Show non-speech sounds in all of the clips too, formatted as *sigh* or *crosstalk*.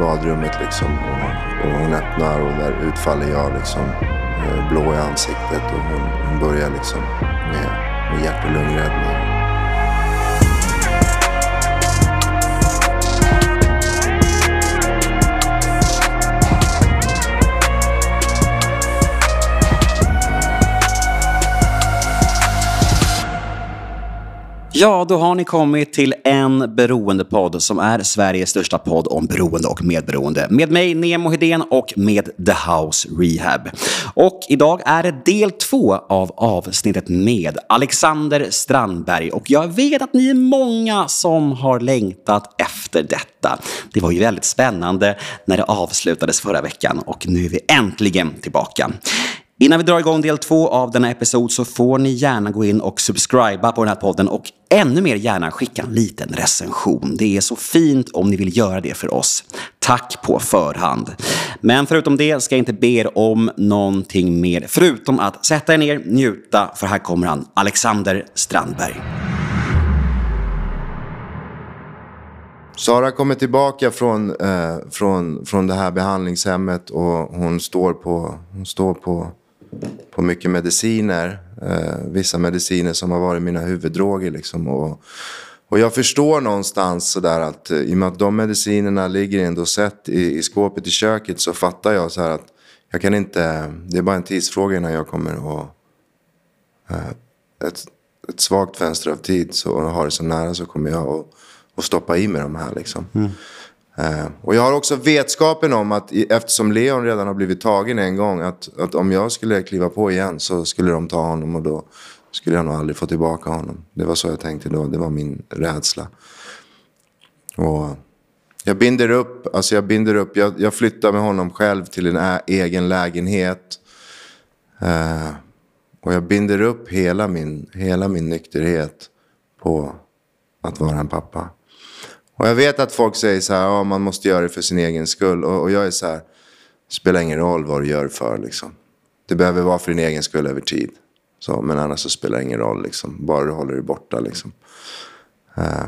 badrummet liksom. Och, och hon öppnar och där utfaller jag liksom eh, blå i ansiktet och hon, hon börjar liksom med, med hjärt och lungräddning. Ja, då har ni kommit till en beroendepodd som är Sveriges största podd om beroende och medberoende. Med mig, Nemo Hedén och med The House Rehab. Och idag är det del två av avsnittet med Alexander Strandberg. Och jag vet att ni är många som har längtat efter detta. Det var ju väldigt spännande när det avslutades förra veckan och nu är vi äntligen tillbaka. Innan vi drar igång del två av denna episod så får ni gärna gå in och subscriba på den här podden och ännu mer gärna skicka en liten recension. Det är så fint om ni vill göra det för oss. Tack på förhand. Men förutom det ska jag inte be er om någonting mer förutom att sätta er ner, njuta, för här kommer han, Alexander Strandberg. Sara kommer tillbaka från, eh, från, från det här behandlingshemmet och hon står på, hon står på på mycket mediciner. Eh, vissa mediciner som har varit mina huvuddroger. Liksom, och, och jag förstår någonstans sådär att eh, i och med att de medicinerna ligger ändå sett i, i skåpet i köket så fattar jag så här att jag kan inte, det är bara en tidsfråga innan jag kommer att eh, ett, ett svagt fönster av tid så, och har det så nära så kommer jag att, att stoppa i mig de här liksom. Mm. Eh, och jag har också vetskapen om att eftersom Leon redan har blivit tagen en gång att, att om jag skulle kliva på igen så skulle de ta honom och då skulle jag nog aldrig få tillbaka honom. Det var så jag tänkte då. Det var min rädsla. Och jag binder upp, alltså jag binder upp, jag, jag flyttar med honom själv till en egen lägenhet. Uh, och jag binder upp hela min, hela min nykterhet på att vara en pappa. Och jag vet att folk säger så här, ja, man måste göra det för sin egen skull. Och, och jag är så här, spelar ingen roll vad du gör för liksom. Det behöver vara för din egen skull över tid. Så, men annars så spelar det ingen roll liksom. Bara du håller dig borta liksom. Uh,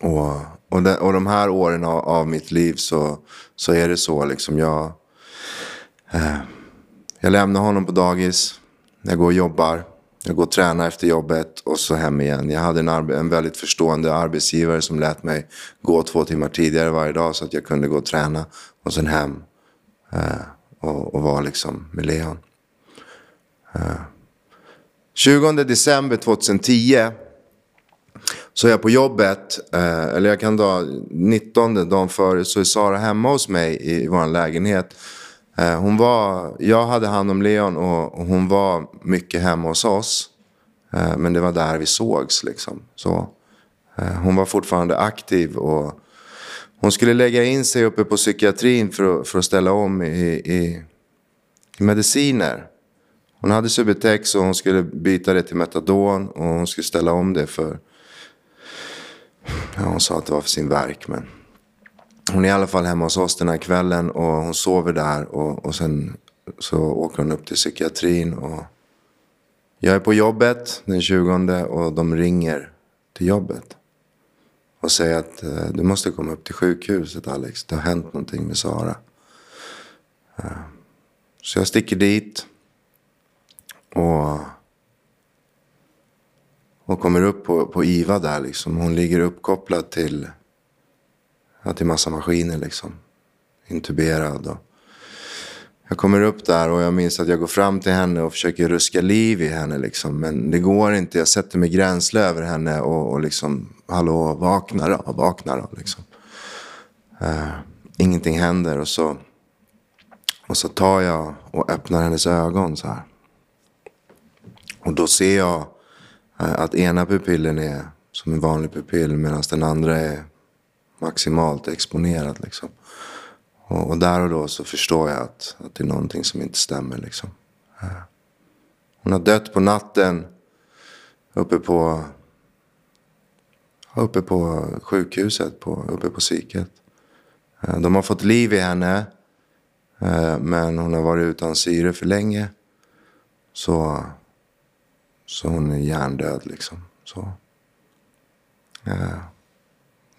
och, och, de, och de här åren av, av, mitt liv så, så är det så liksom. Jag, uh, jag lämnar honom på dagis. Jag går och jobbar. Jag går och tränar efter jobbet och så hem igen. Jag hade en, en väldigt förstående arbetsgivare som lät mig gå två timmar tidigare varje dag så att jag kunde gå och träna och sen hem eh, och, och vara liksom med Leon. Eh. 20 december 2010 så är jag på jobbet, eh, eller jag kan ta 19 dagen före så är Sara hemma hos mig i, i vår lägenhet. Eh, hon var, jag hade hand om Leon och, hon var mycket hemma hos oss. Eh, men det var där vi sågs liksom. Så, eh, hon var fortfarande aktiv och hon skulle lägga in sig uppe på psykiatrin för att, för att ställa om i, i, i mediciner. Hon hade Subutex och hon skulle byta det till Metadon och hon skulle ställa om det för... Ja, hon sa att det var för sin verk men hon är i alla fall hemma hos oss den här kvällen och hon sover där och, och sen så åker hon upp till psykiatrin och jag är på jobbet den 20 och de ringer till jobbet och säger att eh, du måste komma upp till sjukhuset Alex, det har hänt någonting med Sara. Eh, så jag sticker dit och, och kommer upp på, på IVA där liksom. Hon ligger uppkopplad till att det är massa maskiner liksom. Intuberad och... Jag kommer upp där och jag minns att jag går fram till henne och försöker ruska liv i henne liksom. Men det går inte. Jag sätter mig gränsle över henne och, och liksom, hallå, vakna då, vakna då liksom. Uh, ingenting händer och så, och så tar jag och öppnar hennes ögon så här. Och då ser jag uh, att ena pupillen är som en vanlig pupill medan den andra är maximalt exponerad. Liksom. Och, och, där och då så förstår jag att, att det är någonting som inte stämmer. Liksom. Eh. Hon har dött på natten uppe på, uppe på sjukhuset, på, uppe på psyket. Eh, de har fått liv i henne. Eh, men hon har varit utan syre för länge. Så, så hon är hjärndöd liksom. Så. Ja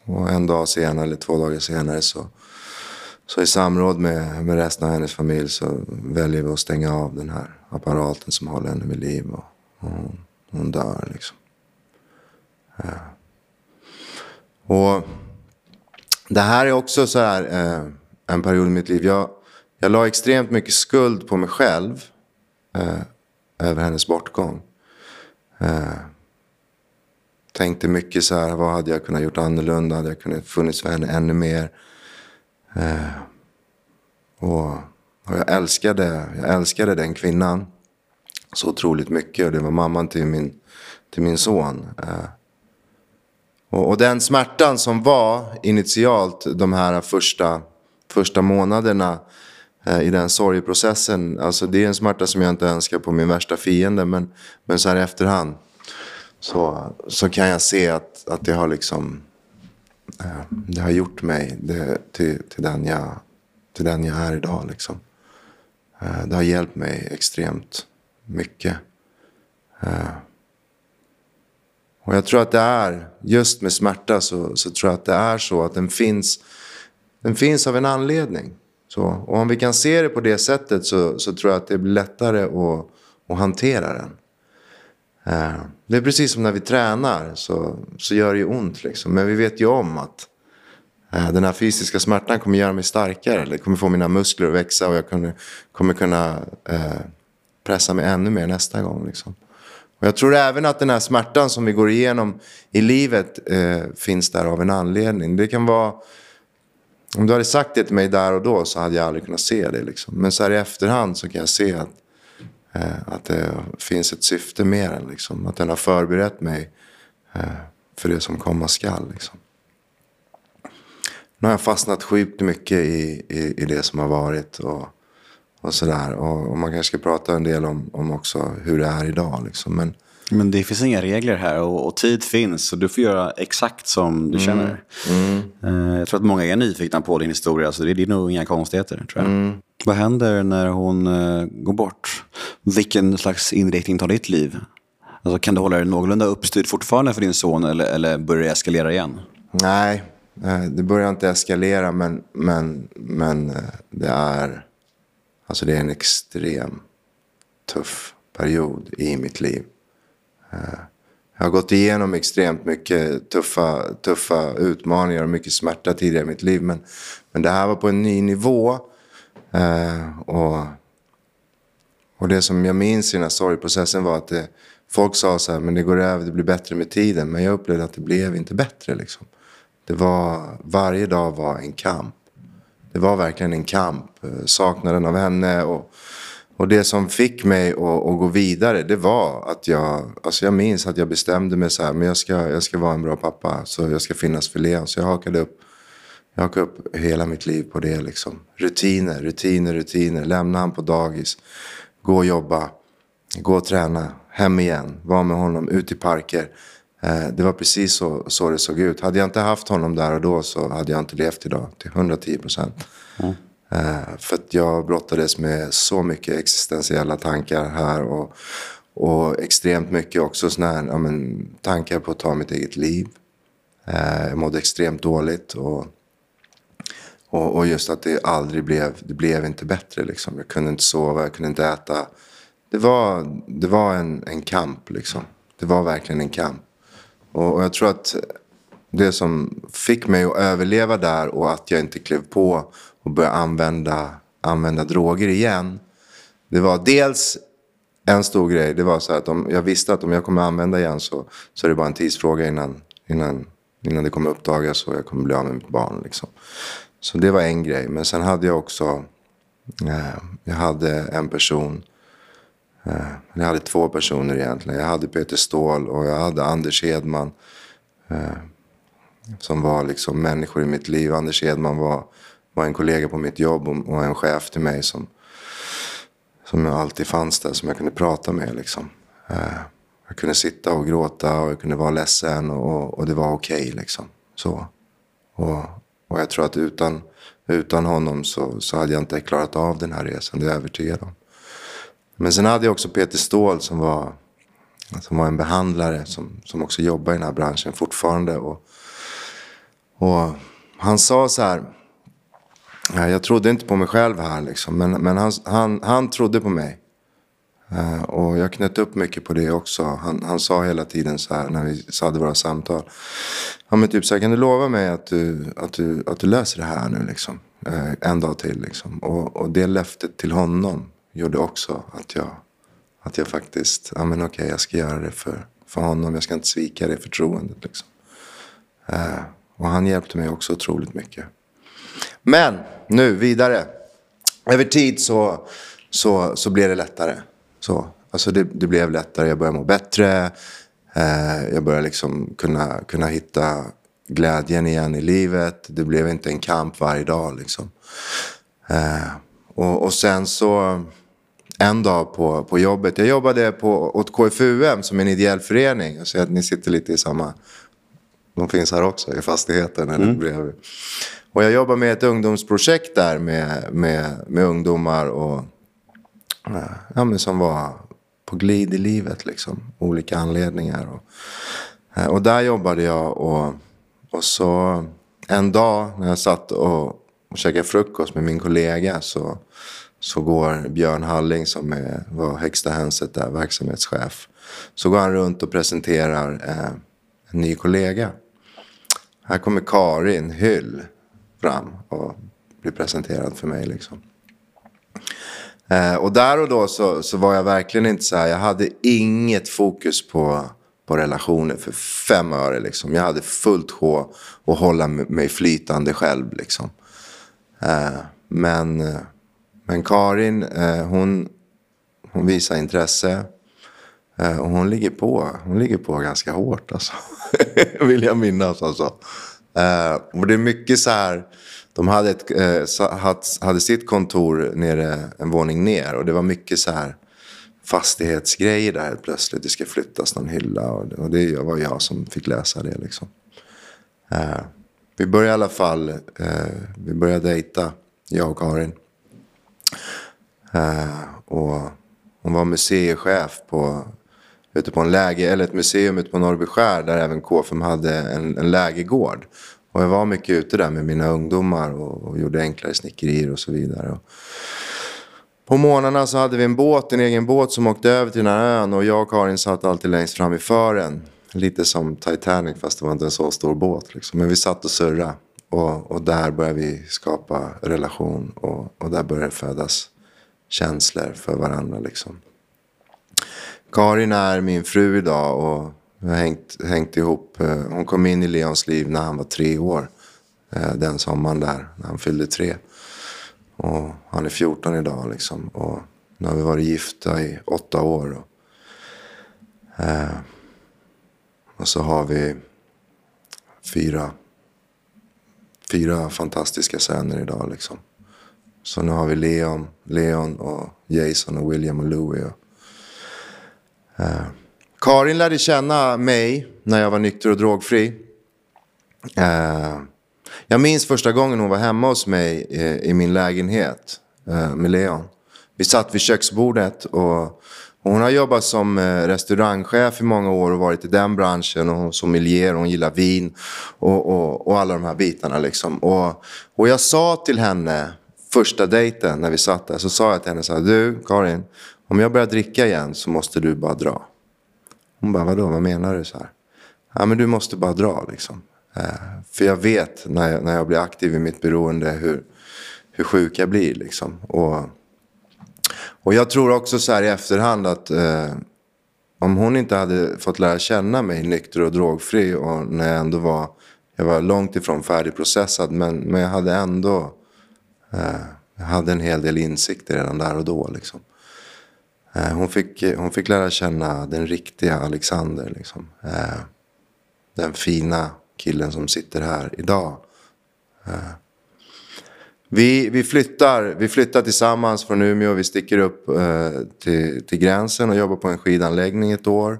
och en dag senare eller två dagar senare så, så i samråd med, med resten av hennes familj så väljer vi att stänga av den här apparaten som håller henne vid liv. Och, och hon, hon dör liksom. Ja. Och det här är också så här eh, en period i mitt liv. Jag, jag la extremt mycket skuld på mig själv eh, över hennes bortgång. Eh, tänkte mycket så här, vad hade jag kunnat gjort annorlunda? Hade jag kunnat funnits för henne ännu mer? Eh, och, och, jag, älskade, jag älskade den kvinnan så otroligt mycket. Och det var mamman till min, till min son. Eh, och, och, den smärtan som var initialt de här första, första månaderna eh, i den sorgeprocessen. Alltså det är en smärta som jag inte önskar på min värsta fiende. Men, men så här i efterhand så, så kan jag se att, att det har liksom eh, det har gjort mig det, till, till, den jag, till den jag är idag. Liksom. Eh, det har hjälpt mig extremt mycket. Eh, och jag tror att det är, just med smärta så, så tror jag att det är så att den finns, den finns av en anledning. Så, och om vi kan se det på det sättet så, så tror jag att det blir lättare att, att hantera den. Eh, det är precis som när vi tränar så, så gör det ju ont. Liksom. Men vi vet ju om att eh, den här fysiska smärtan kommer göra mig starkare. Det kommer få mina muskler att växa och jag kommer, kommer kunna eh, pressa mig ännu mer nästa gång. Liksom. Och jag tror även att den här smärtan som vi går igenom i livet eh, finns där av en anledning. Det kan vara... Om du hade sagt det till mig där och då så hade jag aldrig kunnat se det. Liksom. Men så här i efterhand så kan jag se att Eh, att det finns ett syfte med den. Liksom. Att den har förberett mig eh, för det som komma skall. Liksom. Nu har jag fastnat sjukt mycket i, i, i det som har varit. Och, och sådär. Och, och, man kanske ska prata en del om, om också hur det är idag. Liksom. Men, men det finns inga regler här och, och, tid finns. Så du får göra exakt som du mm. känner. Mm. Uh, jag tror att många är nyfikna på din historia. Så det, är nog inga konstigheter. tror jag. Mm. Vad händer när hon uh, går bort? Vilken slags inriktning tar ditt liv? Alltså, kan du hålla dig någorlunda uppstyrd fortfarande för din son eller, eller börjar det eskalera igen? Nej, eh, det börjar inte eskalera men, men, men eh, det är, alltså det är en extrem tuff period i mitt liv. Jag har gått igenom extremt mycket tuffa, tuffa utmaningar och mycket smärta tidigare i mitt liv. Men, men det här var på en ny nivå. Eh, och och det som jag minns i den här sorgprocessen var att det, folk sa så här, men det går över, det blir bättre med tiden. Men jag upplevde att det blev inte bättre. Liksom. Det var, varje dag var en kamp. Det var verkligen en kamp. Eh, saknaden av henne och, och det som fick mig att, att, gå vidare, det var att jag, alltså jag minns att jag bestämde mig så här, men jag ska, jag ska vara en bra pappa, så jag ska finnas för Leon. Så jag hakade upp, jag hakade upp hela mitt liv på det liksom. Rutiner, rutiner, rutiner. Lämna han på dagis gå och jobba, gå och träna, hem igen, vara med honom, ut i parker. Eh, det var precis så, så det såg ut. Hade jag inte haft honom där och då så hade jag inte levt idag till 110 procent. Mm. Eh, för att jag brottades med så mycket existentiella tankar här och, och extremt mycket också såna här, ja, men, tankar på att ta mitt eget liv. Eh, jag mådde extremt dåligt och och, och, just att det aldrig blev, det blev inte bättre liksom. Jag kunde inte sova, jag kunde inte äta. Det var, det var en, en kamp liksom. Det var verkligen en kamp. Och, och jag tror att det som fick mig att överleva där och att jag inte klev på och började använda, använda droger igen. Det var dels en stor grej. Det var så att om jag visste att om jag kommer använda igen så, så är det bara en tidsfråga innan, innan, innan det kommer uppdagas och jag kommer bli av med mitt barn. Liksom. Så det var en grej. Men sen hade jag också, eh, jag hade en person, eh, jag hade två personer egentligen. Jag hade Peter Ståhl och jag hade Anders Hedman. Eh, som var liksom människor i mitt liv. Anders Hedman var, var en kollega på mitt jobb och, en chef till mig som, som alltid fanns där, som jag kunde prata med. Liksom. Eh, jag kunde sitta och gråta och jag kunde vara ledsen och, och det var okej. Okay, liksom. Så. Och, och jag tror att utan, utan honom så, så hade jag inte klarat av den här resan, det är jag övertygad om. Men sen hade jag också Peter Ståhl som var, som var en behandlare som, som också jobbar i den här branschen fortfarande. Och, Och han sa så här, jag trodde inte på mig själv här liksom, men, men han, han, han trodde på mig. Eh, och jag knöt upp mycket på det också. Han, han sa hela tiden så här när vi hade våra samtal. Ja men typ så här, kan du lova mig att du, att du, att du löser det här nu liksom? Eh, en dag till liksom. Och, och det löftet till honom gjorde också att jag, att jag faktiskt, ja men okej okay, jag ska göra det för, för honom. Jag ska inte svika det förtroendet liksom. Eh, och han hjälpte mig också otroligt mycket. Men nu vidare. Över tid så, så, så blev det lättare. Så, alltså det, det blev lättare, jag började må bättre. Eh, jag började liksom kunna, kunna hitta glädjen igen i livet. Det blev inte en kamp varje dag. Liksom. Eh, och, och sen så en dag på, på jobbet. Jag jobbade på, åt KFUM som en ideell förening. Jag ser att ni sitter lite i samma... De finns här också i fastigheten. Eller mm. bredvid. Och jag jobbar med ett ungdomsprojekt där med, med, med ungdomar och eh, ja, men som var på glid i livet. Liksom. Olika anledningar. Och, eh, och där jobbade jag. Och, och så en dag när jag satt och, och käkade frukost med min kollega så, så går Björn Halling som är, var högsta hönset där, verksamhetschef. Så går han runt och presenterar eh, en ny kollega. Här kommer Karin Hyll fram och blir presenterad för mig. Liksom. Eh, och där och då så, så var jag verkligen inte så här, jag hade inget fokus på, på relationer för fem öre. Liksom. Jag hade fullt sjå att hålla mig flytande själv. Liksom. Eh, men, men Karin, eh, hon, hon visar intresse. Eh, och hon ligger på, hon ligger på ganska hårt alltså. *laughs* Vill jag minnas alltså. Uh, och det är mycket så här de hade, ett, uh, hade sitt kontor nere en våning ner och det var mycket så här fastighetsgrejer där helt plötsligt. Det ska flyttas någon hylla och, och det var jag som fick läsa det liksom. Uh, vi började i alla fall, vi började dejta, jag och Karin. Och hon var museichef på, ute på en läge, eller ett museum ute på Norrby skär där även KFM hade en, en lägergård. Och jag var mycket ute där med mina ungdomar och, och gjorde enklare snickerier och så vidare. Och på morgnarna så hade vi en båt, en egen båt som åkte över till den här ön och jag och Karin satt alltid längst fram i fören. Lite som Titanic fast det var inte en så stor båt. Liksom. Men vi satt och surrade och, och där började vi skapa relation och, och där började det födas känslor för varandra. Liksom. Karin är min fru idag och vi har hängt, hängt ihop. Eh, hon kom in i Leons liv när han var tre år. Eh, den sommaren där, när han fyllde tre. Och han är 14 idag liksom. Och nu har vi varit gifta i åtta år. Och, eh, och så har vi fyra, fyra fantastiska söner idag liksom. Så nu har vi Leon, Leon och Jason och William och Louie. Och, eh, Karin lärde känna mig när jag var nykter och drogfri. Eh, jag minns första gången hon var hemma hos mig i, i min lägenhet eh, med Leon. Vi satt vid köksbordet och, hon har jobbat som restaurangchef i många år och varit i den branschen och sommelier och hon gillar vin och, och, och alla de här bitarna. Liksom. Och, och jag sa till henne första dejten när vi satt där så sa jag till henne så här, du Karin, om jag börjar dricka igen så måste du bara dra. Hon bara, vadå, vad menar du? så här? Ja, men du måste bara dra liksom. Eh, för jag vet när jag, när jag blir aktiv i mitt beroende hur, hur sjuk jag blir liksom. Och, och jag tror också så här i efterhand att eh, om hon inte hade fått lära känna mig nykter och drogfri och när jag ändå var, jag var långt ifrån färdigprocessad men, men jag hade ändå, eh, jag hade en hel del insikter redan där och då liksom. Eh, hon fick, eh, hon fick lära känna den riktiga Alexander. Liksom. Eh, den fina killen som sitter här idag. Vi, vi, flyttar, vi flyttar tillsammans från Umeå. Vi sticker upp till, till gränsen och jobbar på en skidanläggning ett år.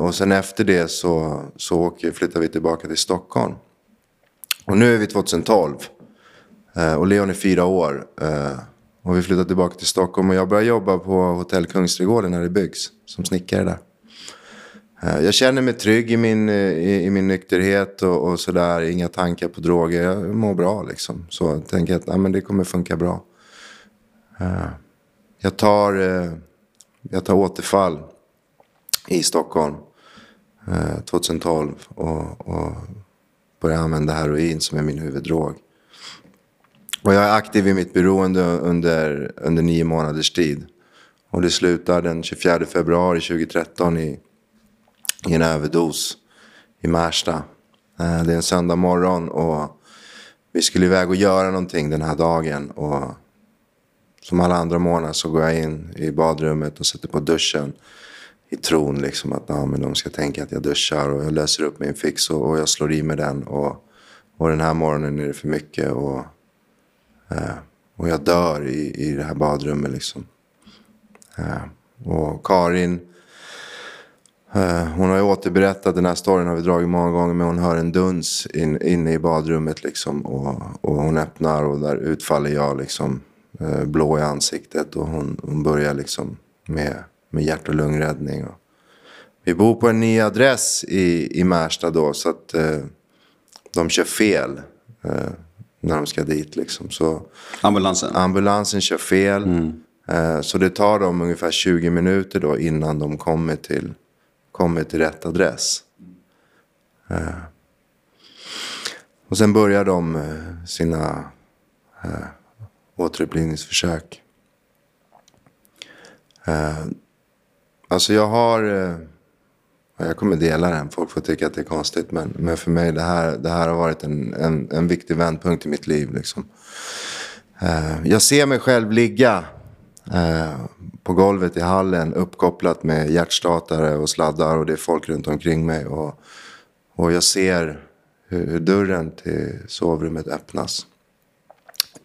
Och sen efter det så, så åker, flyttar vi tillbaka till Stockholm. Och nu är vi 2012. Och Leon är fyra år. Och vi flyttade tillbaka till Stockholm och jag började jobba på Hotell Kungsträdgården när det byggs. Som snickare där. Eh, jag känner mig trygg i min, eh, i, i min nykterhet och, och sådär. Inga tankar på droger. Jag mår bra liksom. Så jag tänker att ja, men det kommer funka bra. Eh, jag, tar, jag tar återfall i Stockholm 2012 och, och börjar använda heroin som är min huvuddrog. Och jag är aktiv i mitt beroende under, under nio månaders tid. Och det slutar den 24 februari 2013 i i en överdos i Märsta. Eh, det är en söndag morgon och vi skulle iväg och göra någonting den här dagen. Och som alla andra morgnar så går jag in i badrummet och sätter på duschen i tron liksom att ja, men de ska tänka att jag duschar och jag löser upp min fix och, och jag slår i mig den. Och, och den här morgonen är det för mycket och, eh, och jag dör i, i det här badrummet liksom. Eh, och Karin Eh, hon har ju återberättat den här storyn har vi dragit många gånger men hon hör en duns in, inne i badrummet liksom och, och hon öppnar och där utfaller jag liksom eh, blå i ansiktet och hon, hon börjar liksom med, med hjärt och lungräddning. Och vi bor på en ny adress i, i Märsta då så att eh, de kör fel eh, när de ska dit liksom. Så ambulansen? Ambulansen kör fel. Mm. Eh, så det tar dem ungefär 20 minuter då innan de kommer till kommer till rätt adress. Eh, och sen börjar de eh, sina eh, återupplivningsförsök. Alltså jag har... Jag kommer dela den. Folk får tycka att det är konstigt. Men, men för mig det här, det här har varit en, en, en viktig vändpunkt i mitt liv. Liksom. Eh, jag ser mig själv ligga Eh, på golvet i hallen uppkopplat med hjärtstartare och sladdar och det är folk runt omkring mig. Och, och jag ser hur, hur dörren till sovrummet öppnas.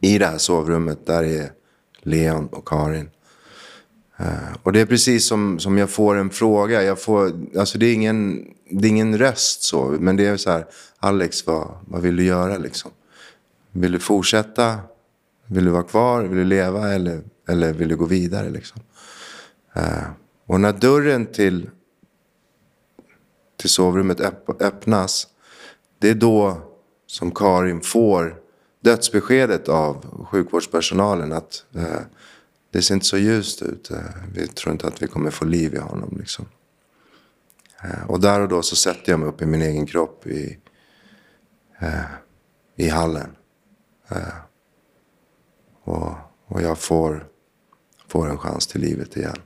I det här sovrummet där är Leon och Karin. Eh, och det är precis som, som jag får en fråga. Jag får, alltså det, är ingen, det är ingen röst så, men det är så här. Alex, vad, vad vill du göra liksom? Vill du fortsätta? Vill du vara kvar? Vill du leva? Eller eller vill du gå vidare? Liksom? Eh, och när dörren till, till sovrummet öpp öppnas, det är då som Karin får dödsbeskedet av sjukvårdspersonalen att eh, det ser inte så ljust ut. Vi tror inte att vi kommer få liv i honom. Liksom. Eh, och där och då så sätter jag mig upp i min egen kropp i, eh, i hallen. Eh, och, och jag får får en chans till livet igen.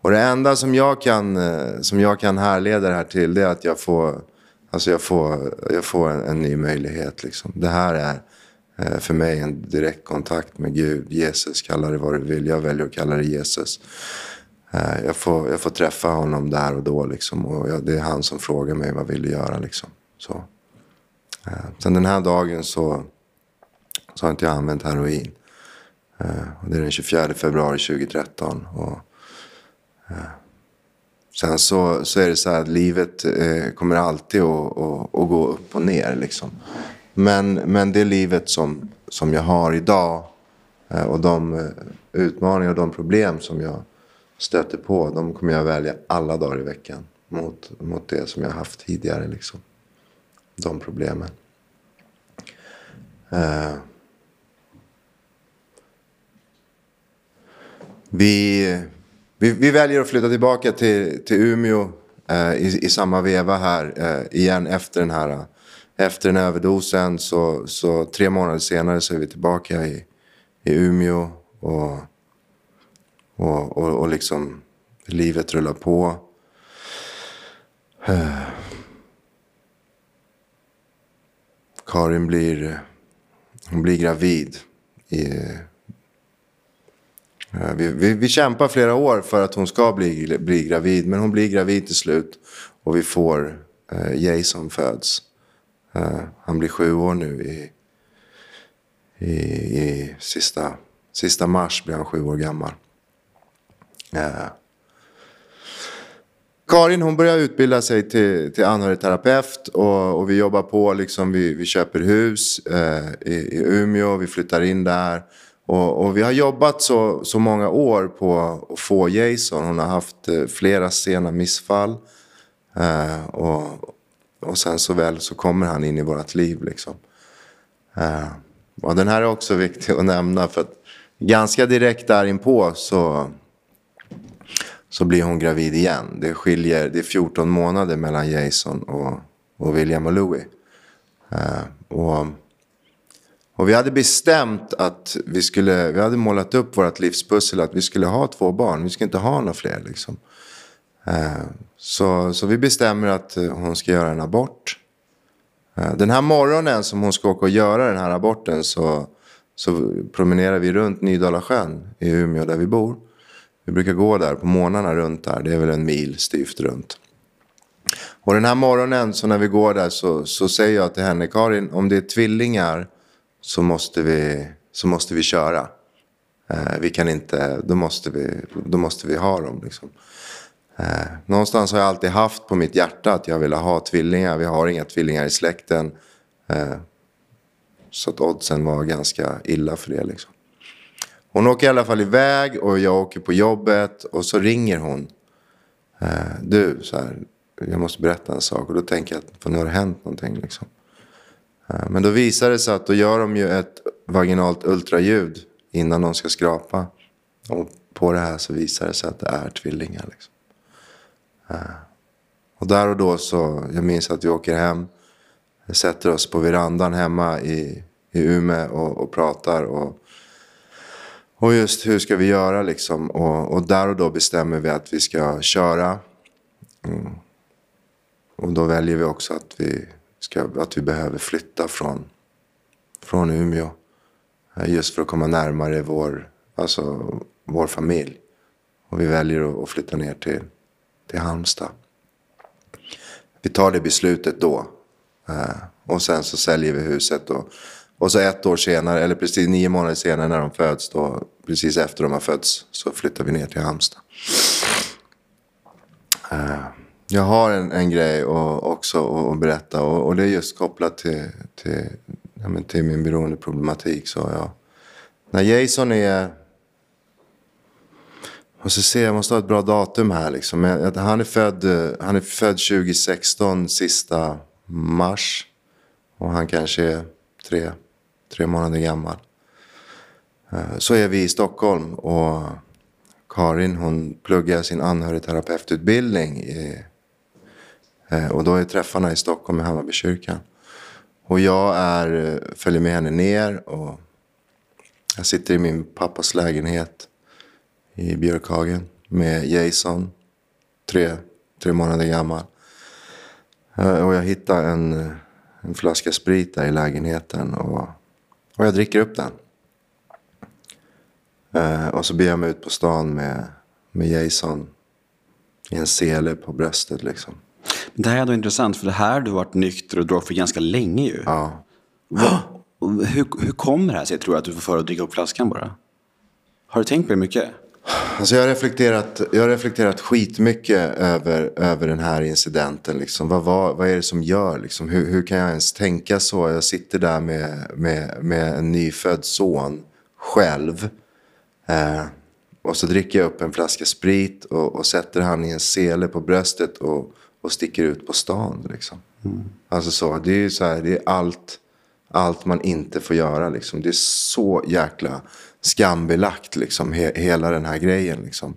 Och det enda som jag kan, som jag kan härleda det här till det är att jag får, alltså jag får, jag får en, en ny möjlighet. Liksom. Det här är Eh, för mig en direkt kontakt med Gud. Jesus, kalla det vad du vill. Jag väljer att kalla det Jesus. Eh, jag får, jag får träffa honom där och då. Liksom, och jag, det är han som frågar mig vad vill du göra. Liksom. Så. Eh, sen den här dagen så, så har inte jag använt heroin. Och det är den 24 februari 2013. Och, sen så, så är det så här att livet kommer alltid att, att, att, gå upp och ner. Liksom. Men, men det livet som, som jag har idag eh, och de eh, utmaningar och de problem som jag stöter på, de kommer jag välja alla dagar i veckan mot, mot det som jag haft tidigare. Liksom. De problemen. Eh, vi, vi, vi, väljer att flytta tillbaka till, till Umeå uh, i, i, samma veva här uh, igen efter den här efter den överdosen. Så, så tre månader senare så är vi tillbaka i, i Umeå och, och, och, och liksom livet rullar på. Eh. Karin blir, hon blir gravid i eh, vi, vi, vi, kämpar flera år för att hon ska bli, bli gravid. Men hon blir gravid till slut. Och vi får eh, Jason föds. Eh, han blir sju år nu. I, i, i sista, sista mars blir han sju år gammal. Eh. Karin hon börjar utbilda sig till, till anhörigterapeut och, och vi jobbar på. Liksom, vi, vi köper hus eh, i, i Umeå, vi flyttar in där. Och, och, vi har jobbat så, så många år på att få Jason. Hon har haft eh, flera sena missfall. Eh, och, och sen så väl så kommer han in i vårt liv liksom. Uh, och den här är också viktig att nämna för att ganska direkt där inpå så, så blir hon gravid igen. Det skiljer, det är 14 månader mellan Jason och, och William och Louis. Uh, eh, och, och vi hade bestämt att vi skulle, vi hade målat upp vårt livspussel att vi skulle ha två barn. Vi skulle inte ha några fler liksom. Eh, så, så vi bestämmer att eh, hon ska göra en abort. Eh, den här morgonen som hon ska åka och göra den här aborten så, så promenerar vi runt Nydala sjön i Umeå där vi bor. Vi brukar gå där på morgnarna runt där. Det är väl en mil styvt runt. Och den här morgonen så när vi går där så, så säger jag till henne, Karin, om det är tvillingar så måste vi, så måste vi köra. Eh, vi kan inte, då måste vi, då måste vi ha dem liksom. Eh, någonstans har jag alltid haft på mitt hjärta att jag ville ha tvillingar. Vi har inga tvillingar i släkten. Eh, så att oddsen var ganska illa för det liksom. Hon åker i alla fall iväg och jag åker på jobbet och så ringer hon. Eh, du, så här, jag måste berätta en sak. Och då tänker jag att nu har det hänt någonting. Liksom. Eh, men då visar det sig att då gör de ju ett vaginalt ultraljud innan de ska skrapa. Och på det här så visar det sig att det är tvillingar. Liksom. Eh, och där och då så, jag minns att vi åker hem. Sätter oss på verandan hemma i, i Umeå och, och pratar. Och, och just hur ska vi göra liksom. Och, och där och då bestämmer vi att vi ska köra. Mm. Och då väljer vi också att vi, ska, att vi behöver flytta från, från Umeå. Eh, just för att komma närmare vår, alltså, vår familj. Och vi väljer att flytta ner till, till Halmstad. Vi tar det beslutet då. Eh, och sen så säljer vi huset. Och, och så ett år senare, eller precis nio månader senare när de föds, då, precis efter de har fötts, så flyttar vi ner till Halmstad. Eh, jag har en, en grej och, också att berätta och, och, det är just kopplat till, till, ja, till min beroendeproblematik. Så jag, när Jason är... Och så ser jag jag måste ha ett bra datum här. Liksom. Han, är född, eh, han är född 2016, sista mars. Och han kanske är tre, tre månader gammal. Eh, så är vi i Stockholm och Karin hon pluggar sin anhörigterapeututbildning i eh, och då är träffarna i Stockholm i Hammarbykyrkan. Och jag är, följer med henne ner och jag sitter i min pappas lägenhet i Björkhagen med Jason, tre, tre månader gammal. Eh, och jag hittar en, en flaska sprit där i lägenheten och, och jag dricker upp den. Och så ber jag mig ut på stan med, med Jason i en sele på bröstet liksom. Det här är ändå intressant, för det här har du varit nykter och för ganska länge ju. Ja. hur, hur kommer det här sig, tror du, att du får för att dricka upp flaskan bara? Har du tänkt på det mycket? Alltså jag, har reflekterat, jag har reflekterat skitmycket över, över den här incidenten. Liksom. Vad, vad, vad är det som gör? Liksom? Hur, hur kan jag ens tänka så? Jag sitter där med, med, med en nyfödd son själv. Eh, och så dricker jag upp en flaska sprit och, och sätter han i en sele på bröstet och, och sticker ut på stan. Liksom. Mm. Alltså så, det är så här, det är allt, allt man inte får göra. Liksom. Det är så jäkla skambelagt, liksom, he, hela den här grejen. Liksom.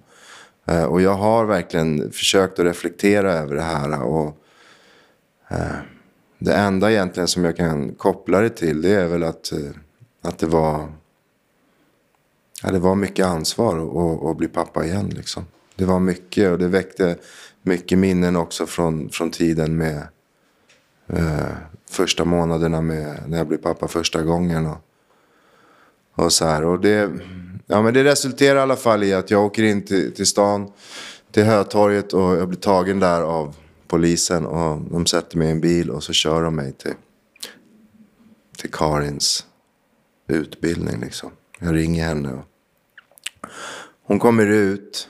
Eh, och jag har verkligen försökt att reflektera över det här. Och, eh, det enda egentligen som jag kan koppla det till det är väl att, eh, att det var Ja, det var mycket ansvar att, att bli pappa igen. Liksom. Det var mycket och det väckte mycket minnen också från, från tiden med eh, första månaderna med, när jag blev pappa första gången. Och, och så här. Och det, ja, men det resulterar i alla fall i att jag åker in till, till stan, till Hötorget och jag blir tagen där av polisen. Och de sätter mig i en bil och så kör de mig till, till Karins utbildning. Liksom. Jag ringer henne. Och hon kommer ut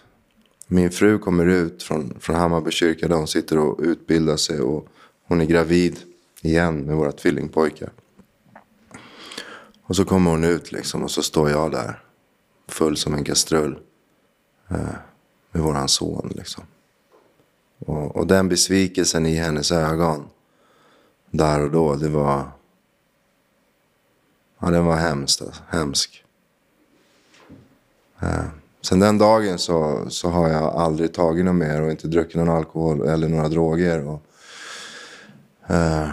min fru kommer ut från, från Hammarby kyrka där hon sitter och utbildar sig. Och hon är gravid igen med våra tvillingpojkar. Och så kommer hon ut liksom och så står jag där. Full som en kastrull. Eh, med våran son liksom. Och, och den besvikelsen i hennes ögon. Där och då, det var... Ja, den var hemskt, alltså. hemsk. Eh, sen den dagen så, så har jag aldrig tagit något mer och inte druckit någon alkohol eller några droger. Och, eh,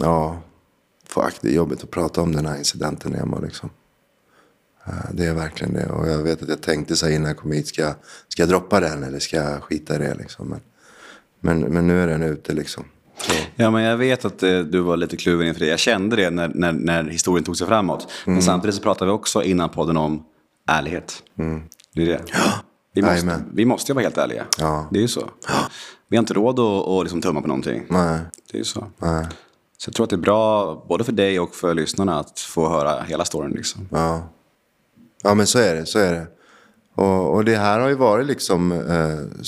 ja, fuck, det är jobbigt att prata om den här incidenten Emma liksom. Eh, det är verkligen det. Och jag vet att jag tänkte så innan jag kom hit, ska jag, ska jag droppa den eller ska jag skita i det liksom. Men, men, men nu är den ute liksom. Så. Ja, men jag vet att eh, du var lite kluven inför det. Jag kände det när, när, när historien tog sig framåt. Men Mm. samtidigt så pratade vi också innan podden om ärlighet. Det är det. Vi måste, Mm. Vi måste ju vara helt ärliga. Ja. Det är ju så. Vi har inte råd att, att liksom tumma på någonting. Nej, Det är ju så. nej, så jag tror att det är bra, både för dig och för lyssnarna, att få höra hela storyn. Liksom. ja. Ja men så är det, så är det. Och, och det här har ju varit liksom, eh,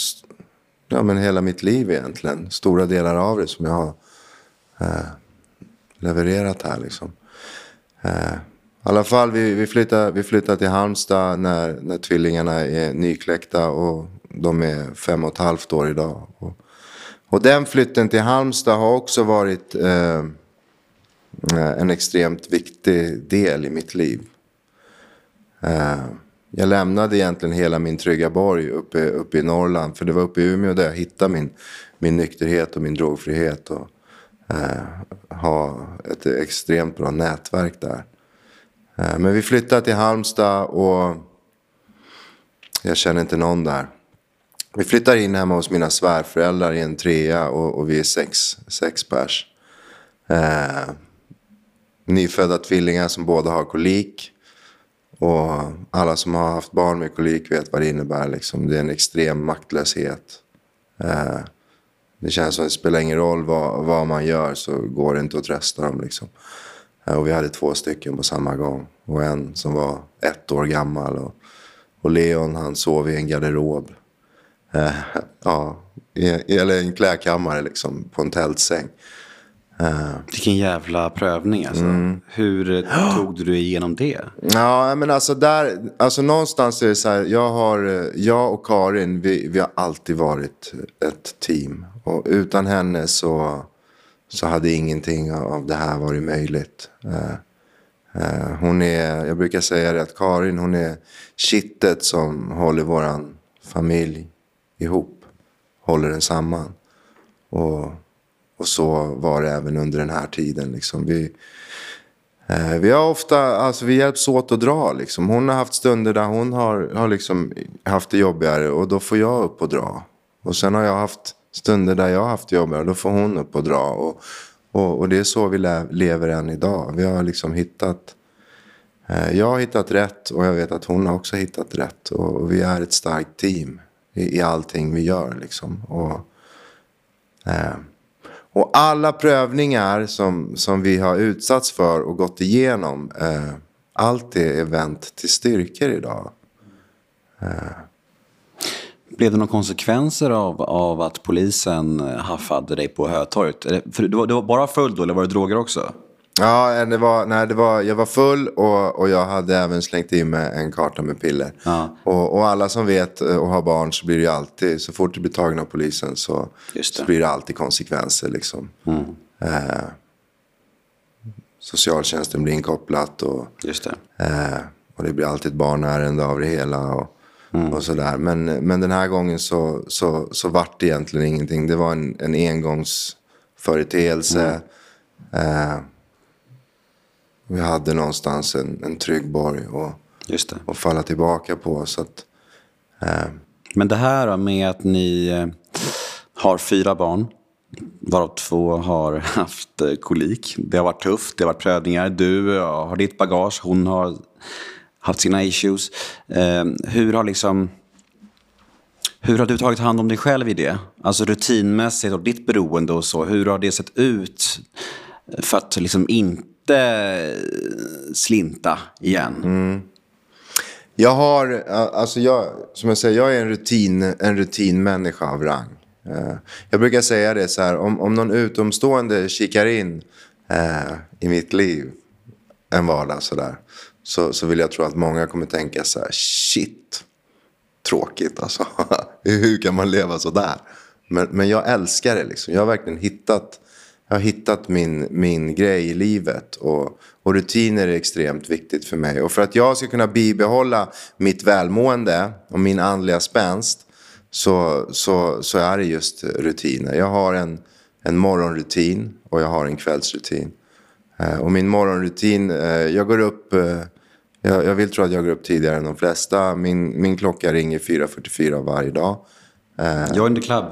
ja men hela mitt liv egentligen. Stora delar av det som jag har eh, levererat här liksom. Eh, I alla fall, vi, vi, flyttade, vi flyttade till Halmstad när, när tvillingarna är nykläckta och de är fem och ett halvt år idag. Och, och den flytten till Halmstad har också varit eh, eh, en extremt viktig del i mitt liv. Eh, jag lämnade egentligen hela min trygga borg uppe, uppe i Norrland. För det var uppe i Umeå där jag hittade min, min nykterhet och min drogfrihet. Och eh, ha ett extremt bra nätverk där. Eh, men vi flyttade till Halmstad och jag känner inte någon där. Vi flyttar in hemma hos mina svärföräldrar i en trea och, och vi är sex, sex pers. Eh, nyfödda tvillingar som båda har kolik. Och alla som har haft barn med kolik vet vad det innebär. Liksom. Det är en extrem maktlöshet. Eh, det känns som att det spelar ingen roll vad, vad man gör så går det inte att trösta dem. Liksom. Eh, och vi hade två stycken på samma gång. Och en som var ett år gammal. Och, och Leon han sov i en garderob. Eh, ja, i, eller en klädkammare liksom, på en tältsäng. Eh, Vilken jävla prövning alltså. Mm. Hur eh, *gasps* tog du dig igenom det? Ja, men alltså där, alltså någonstans är det så här, jag, har, eh, jag och Karin, vi, vi har alltid varit ett team. Och utan henne så, så hade ingenting av det här varit möjligt. Eh, eh, hon är, jag brukar säga det att Karin, hon är kittet som håller våran familj ihop. Håller den samman. Och, och så var det även under den här tiden. Liksom. Vi, Eh, Vi har ofta, alltså vi hjälps åt att dra liksom. Hon har haft stunder där hon har, har liksom haft det jobbigare och då får jag upp och dra. Och sen har jag haft stunder där jag har haft det jobbigare och då får hon upp och dra. Och, och, och det är så vi lever än idag. Vi har liksom hittat, eh, jag har hittat rätt och jag vet att hon har också hittat rätt. Och, och vi är ett starkt team i, i allting vi gör liksom. Och, eh, och alla prövningar som, som vi har utsatts för och gått igenom, eh, allt det är vänt till styrkor idag. Eh. Blev det några konsekvenser av, av att polisen haffade dig på Hötorget? För du, var, du var bara full då, eller var det droger också? Ja, det var, nej, det var, jag var full och, och jag hade även slängt i mig en karta med piller. Ja. Och, och alla som vet eh, och har barn så blir det ju alltid, så fort du blir tagen av polisen så, så blir det alltid konsekvenser. Liksom. Eh, socialtjänsten blir inkopplat och det. Eh, och det blir alltid ett barnärende av det hela. Och, och sådär. Men, men den här gången så, så, så vart det egentligen ingenting. Det var en, en engångsföreteelse. Eh, vi hade någonstans en, en trygg borg att, Just det. att falla tillbaka på. Så att, eh, Men det här med att ni eh, har fyra barn, varav två har *laughs* haft eh, kolik. Det har varit tufft, det har varit prövningar. Du har ditt bagage, hon har haft sina issues. Eh, hur har liksom... Hur har du tagit hand om dig själv i det? Alltså rutinmässigt och ditt beroende och så. Hur har det sett ut för att liksom inte Eh, slinta igen? Mm. Jag har, alltså jag, som jag säger, jag är en, rutin, en rutinmänniska av rang. Eh, jag brukar säga det så här, om, om någon utomstående kikar in eh, i mitt liv en vardag sådär. Så, så vill jag tro att många kommer tänka så här, shit, tråkigt alltså. *laughs* Hur kan man leva så där? Men, men jag älskar det liksom. Jag har verkligen hittat, jag har hittat min, min grej i livet. Och, och rutiner är extremt viktigt för mig. Och för att jag ska kunna bibehålla mitt välmående och min andliga spänst så, så, så är det just rutiner. Jag har en, en morgonrutin och jag har en kvällsrutin. Eh, och min morgonrutin, eh, jag går upp, eh, jag, jag, vill tro att jag går upp tidigare än de flesta. Min, min klocka ringer 4.44 varje dag. Join the club.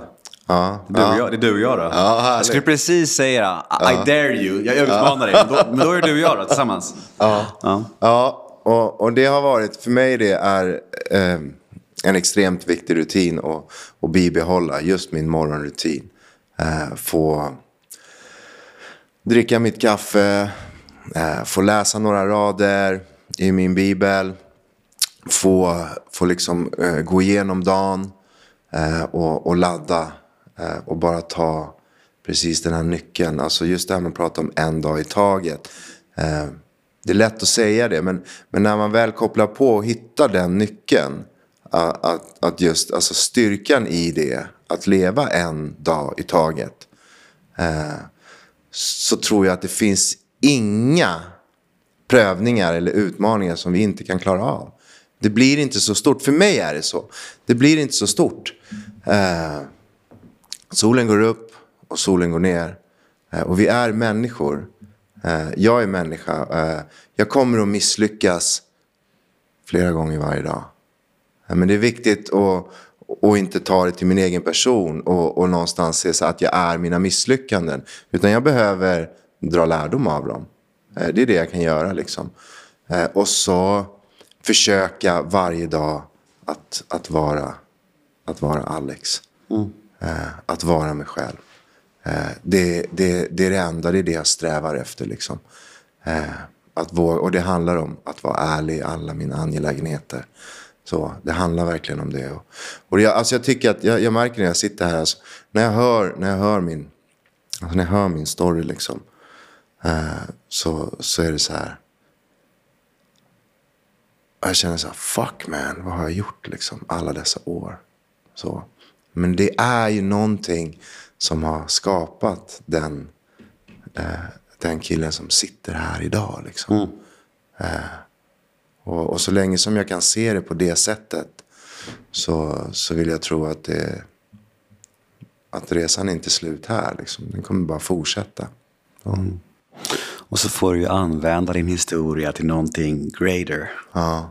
Ja, du och jag, det är du och jag då. Ja, jag skulle precis säga I, I dare you, jag utmanar dig. Men då, men då är det du och jag då, tillsammans. Ja, ja. ja och, och det har varit, för mig det är eh, en extremt viktig rutin att, att bibehålla. Just min morgonrutin. Eh, få dricka mitt kaffe, eh, få läsa några rader i min bibel. Få, få liksom eh, gå igenom dagen eh, och, och ladda Eh, och bara ta precis den här nyckeln. Alltså just det här man pratar om en dag i taget. Eh, det är lätt att säga det, men, men när man väl kopplar på och hittar den nyckeln. Att, att just, alltså styrkan i det, att leva en dag i taget. Eh, så tror jag att det finns inga prövningar eller utmaningar som vi inte kan klara av. Det blir inte så stort. För mig är det så. Det blir inte så stort. Solen går upp och solen går ner. Eh, och vi är människor. Eh, jag är människa. Eh, jag kommer att misslyckas flera gånger varje dag. Men det är viktigt att, att inte ta det till min egen person och, och någonstans se så att jag är mina misslyckanden. Utan jag behöver dra lärdom av dem. Det är det jag kan göra liksom. Och så försöka varje dag att, att, vara, att vara Alex. Mm. Eh, att vara mig själv. Eh, det, det, det är det enda, det är det jag strävar efter. Liksom. Eh, att våga, och det handlar om att vara ärlig i alla mina angelägenheter. Så det handlar verkligen om det. Och, och jag, alltså jag tycker att, jag, jag märker när jag sitter här, alltså, när, jag hör, när, jag hör min, alltså när jag hör min story liksom, eh, så, så är det så här. Jag känner så här, fuck man, vad har jag gjort liksom alla dessa år? Så. Men det är ju någonting som har skapat den, eh, den killen som sitter här idag. Liksom. Mm. Eh, och, och, så länge som jag kan se det på det sättet så, så vill jag tro att, det, att resan inte är slut här. Liksom. Den kommer bara fortsätta. Mm. Och så får du ju använda din historia till någonting greater. Ja.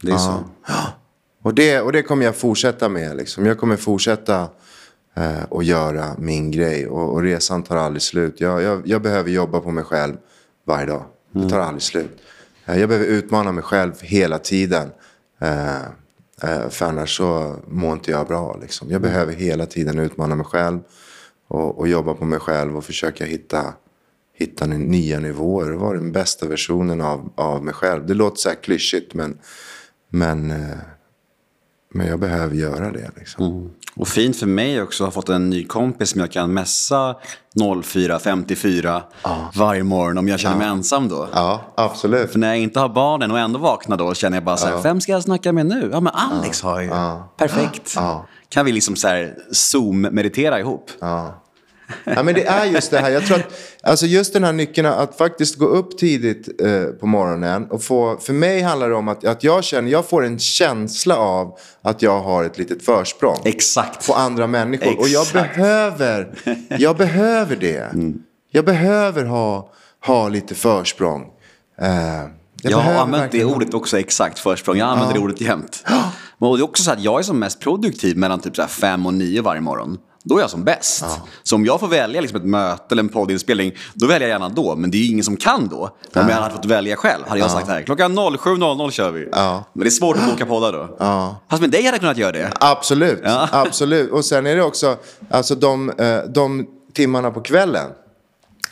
Det är ja. så. Ja. Och det, och det kommer jag fortsätta med. Liksom. Jag kommer fortsätta eh, och göra min grej. Och, och, resan tar aldrig slut. Jag, jag, jag, behöver jobba på mig själv varje dag. Det tar aldrig slut. Eh, jag behöver utmana mig själv hela tiden. Eh, eh, för annars så mår inte jag bra. Liksom. Jag behöver hela tiden utmana mig själv. Och, och jobba på mig själv och försöka hitta, hitta nya nivåer. Vara den bästa versionen av, av mig själv. Det låter så här klyschigt men, men eh, men jag behöver göra det. Liksom. Mm. Och fint för mig också att ha fått en ny kompis som jag kan messa 04.54 ja. varje morgon om jag känner mig ensam då. Ja, absolut. För när jag inte har barnen och ändå vaknar då känner jag bara så här, ja. vem ska jag snacka med nu? Ja, men Alex har ju. Perfekt. Kan vi liksom så här zoom-meditera ihop? Ja. Ja, men det är just det här. Jag tror att, alltså just den här nyckeln att faktiskt gå upp tidigt eh, på morgonen. Och få, för mig handlar det om att, att jag känner, jag får en känsla av att jag har ett litet försprång. Exakt. På andra människor. Exakt. Och jag behöver, jag behöver det. *laughs* Mm. Jag behöver ha, ha lite försprång. Eh, jag, jag har använt det ordet också, exakt försprång. Jag använder ja. det ordet jämt. *gasps* Men det är också så att jag är som mest produktiv mellan typ så fem och nio varje morgon då är jag som bäst. Ja. Så om jag får välja liksom ett möte eller en poddinspelning, då väljer jag gärna då. Men det är ju ingen som kan då. Om jag hade fått välja själv hade jag sagt här, klockan 07.00 kör vi. Men det är svårt att boka poddar då. Fast med dig hade jag kunnat göra det. Absolut, *laughs* absolut. Och sen är det också, alltså de, eh, de timmarna på kvällen,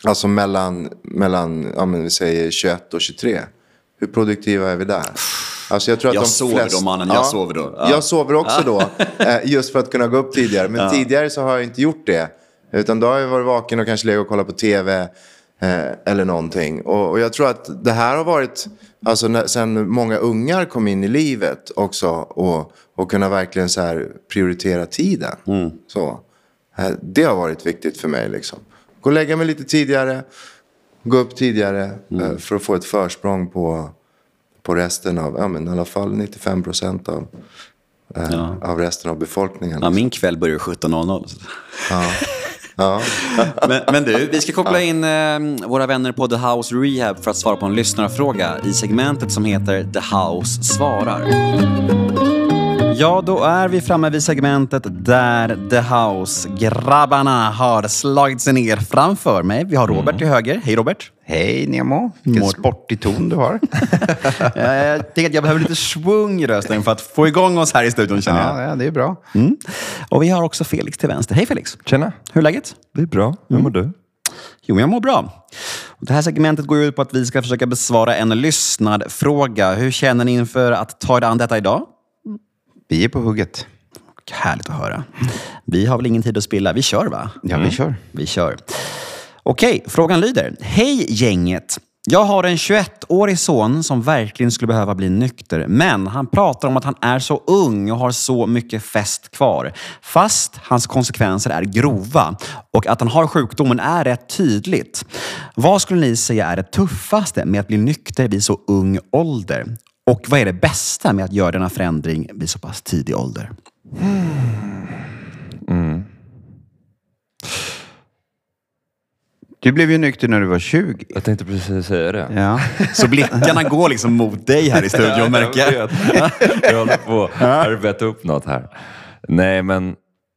alltså mellan, mellan ja, men vi säger 21 och 23. Hur produktiva är vi där? Alltså jag tror att jag de sover flest... då mannen, jag ja, sover då. Ja. Jag sover också då, *laughs* eh, just för att kunna gå upp tidigare. Men ja. tidigare så har jag inte gjort det. Utan då har jag varit vaken och kanske legat och kollat på tv. Eh, eller någonting. Och, och, jag tror att det här har varit, alltså när, sen många ungar kom in i livet också och, och kunna verkligen så här prioritera tiden. Mm. Så, eh, det har varit viktigt för mig liksom. Gå och lägga mig lite tidigare, gå upp tidigare mm. eh, för att få ett försprång på, på resten av, ja men i alla fall 95 procent av, eh, ja. av resten av befolkningen. Ja, min kväll börjar 17.00. Ja. Ja. *laughs* men, men, du, vi ska koppla in eh, våra vänner på The House Rehab för att svara på en lyssnarfråga i segmentet som heter The House svarar. Ja, då är vi framme vid segmentet där The House-grabbarna har slagit sig ner framför mig. Vi har Robert mm. till höger. Hej Robert! Hej Nemo! Vilken Mår... sportig ton du har. *laughs* jag tänker att jag behöver lite svung i rösten för att få igång oss här i studion känner jag. Ja, det är bra. Mm. Och vi har också Felix till vänster. Hej Felix! Tjena! Hur är läget? Det är bra. Hur mm. mår du? Jo, jag mår bra. Det här segmentet går ut på att vi ska försöka besvara en lyssnad fråga. Hur känner ni inför att ta er an detta idag? Vi är på hugget. Härligt att höra. Vi har väl ingen tid att spilla. Vi kör va? Ja, vi mm. kör. Vi kör. Okej, frågan lyder. Hej gänget! Jag har en 21-årig son som verkligen skulle behöva bli nykter. Men han pratar om att han är så ung och har så mycket fest kvar. Fast hans konsekvenser är grova och att han har sjukdomen är rätt tydligt. Vad skulle ni säga är det tuffaste med att bli nykter vid så ung ålder? Och vad är det bästa med att göra denna förändring vid så pass tidig ålder? Mm. Du blev ju nykter när du var 20. Jag tänkte precis säga det. Ja. Så blickarna går liksom mot dig här i studion, ja, märker jag. jag håller på att arbeta upp något här. Nej, men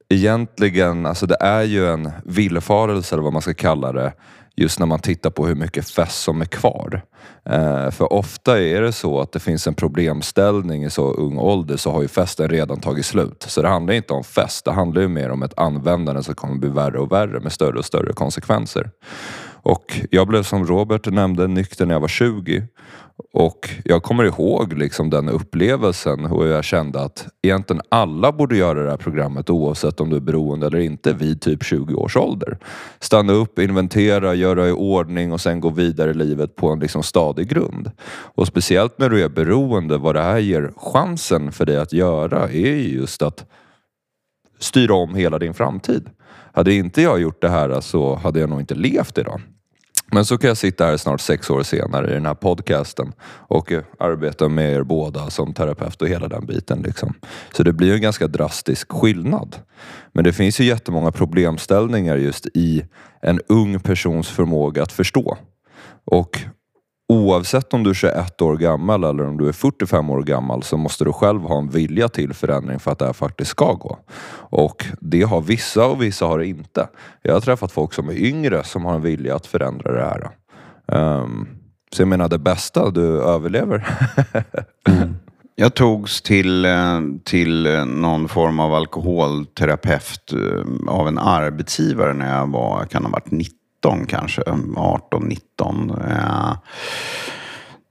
egentligen, alltså det är ju en villfarelse eller vad man ska kalla det just när man tittar på hur mycket fest som är kvar. Eh, för ofta är det så att det finns en problemställning i så ung ålder så har ju festen redan tagit slut. Så det handlar inte om fest, det handlar ju mer om ett användande som kommer bli värre och värre med större och större konsekvenser. Och jag blev som Robert nämnde nykter när jag var 20 och jag kommer ihåg liksom den upplevelsen och jag kände att egentligen alla borde göra det här programmet oavsett om du är beroende eller inte vid typ 20 års ålder. Stanna upp, inventera, göra i ordning och sen gå vidare i livet på en liksom stadig grund. Och speciellt när du är beroende, vad det här ger chansen för dig att göra är just att styra om hela din framtid. Hade inte jag gjort det här så hade jag nog inte levt idag. Men så kan jag sitta här snart sex år senare i den här podcasten och eh, arbeta med er båda som terapeut och hela den biten. Liksom. Så det blir en ganska drastisk skillnad. Men det finns ju jättemånga problemställningar just i en ung persons förmåga att förstå. Och oavsett om du är 21 år gammal eller om du är 45 år gammal så måste du själv ha en vilja till förändring för att det här faktiskt ska gå. Och det har vissa och vissa har det inte. Jag har träffat folk som är yngre som har en vilja att förändra det här. Um, så jag menar det bästa, du överlever. *laughs* mm. Jag togs till, eh, till eh, någon form av alkoholterapeut eh, av en arbetsgivare när jag var, jag kan ha varit 19 19 kanske, um, 18, 19. Eh,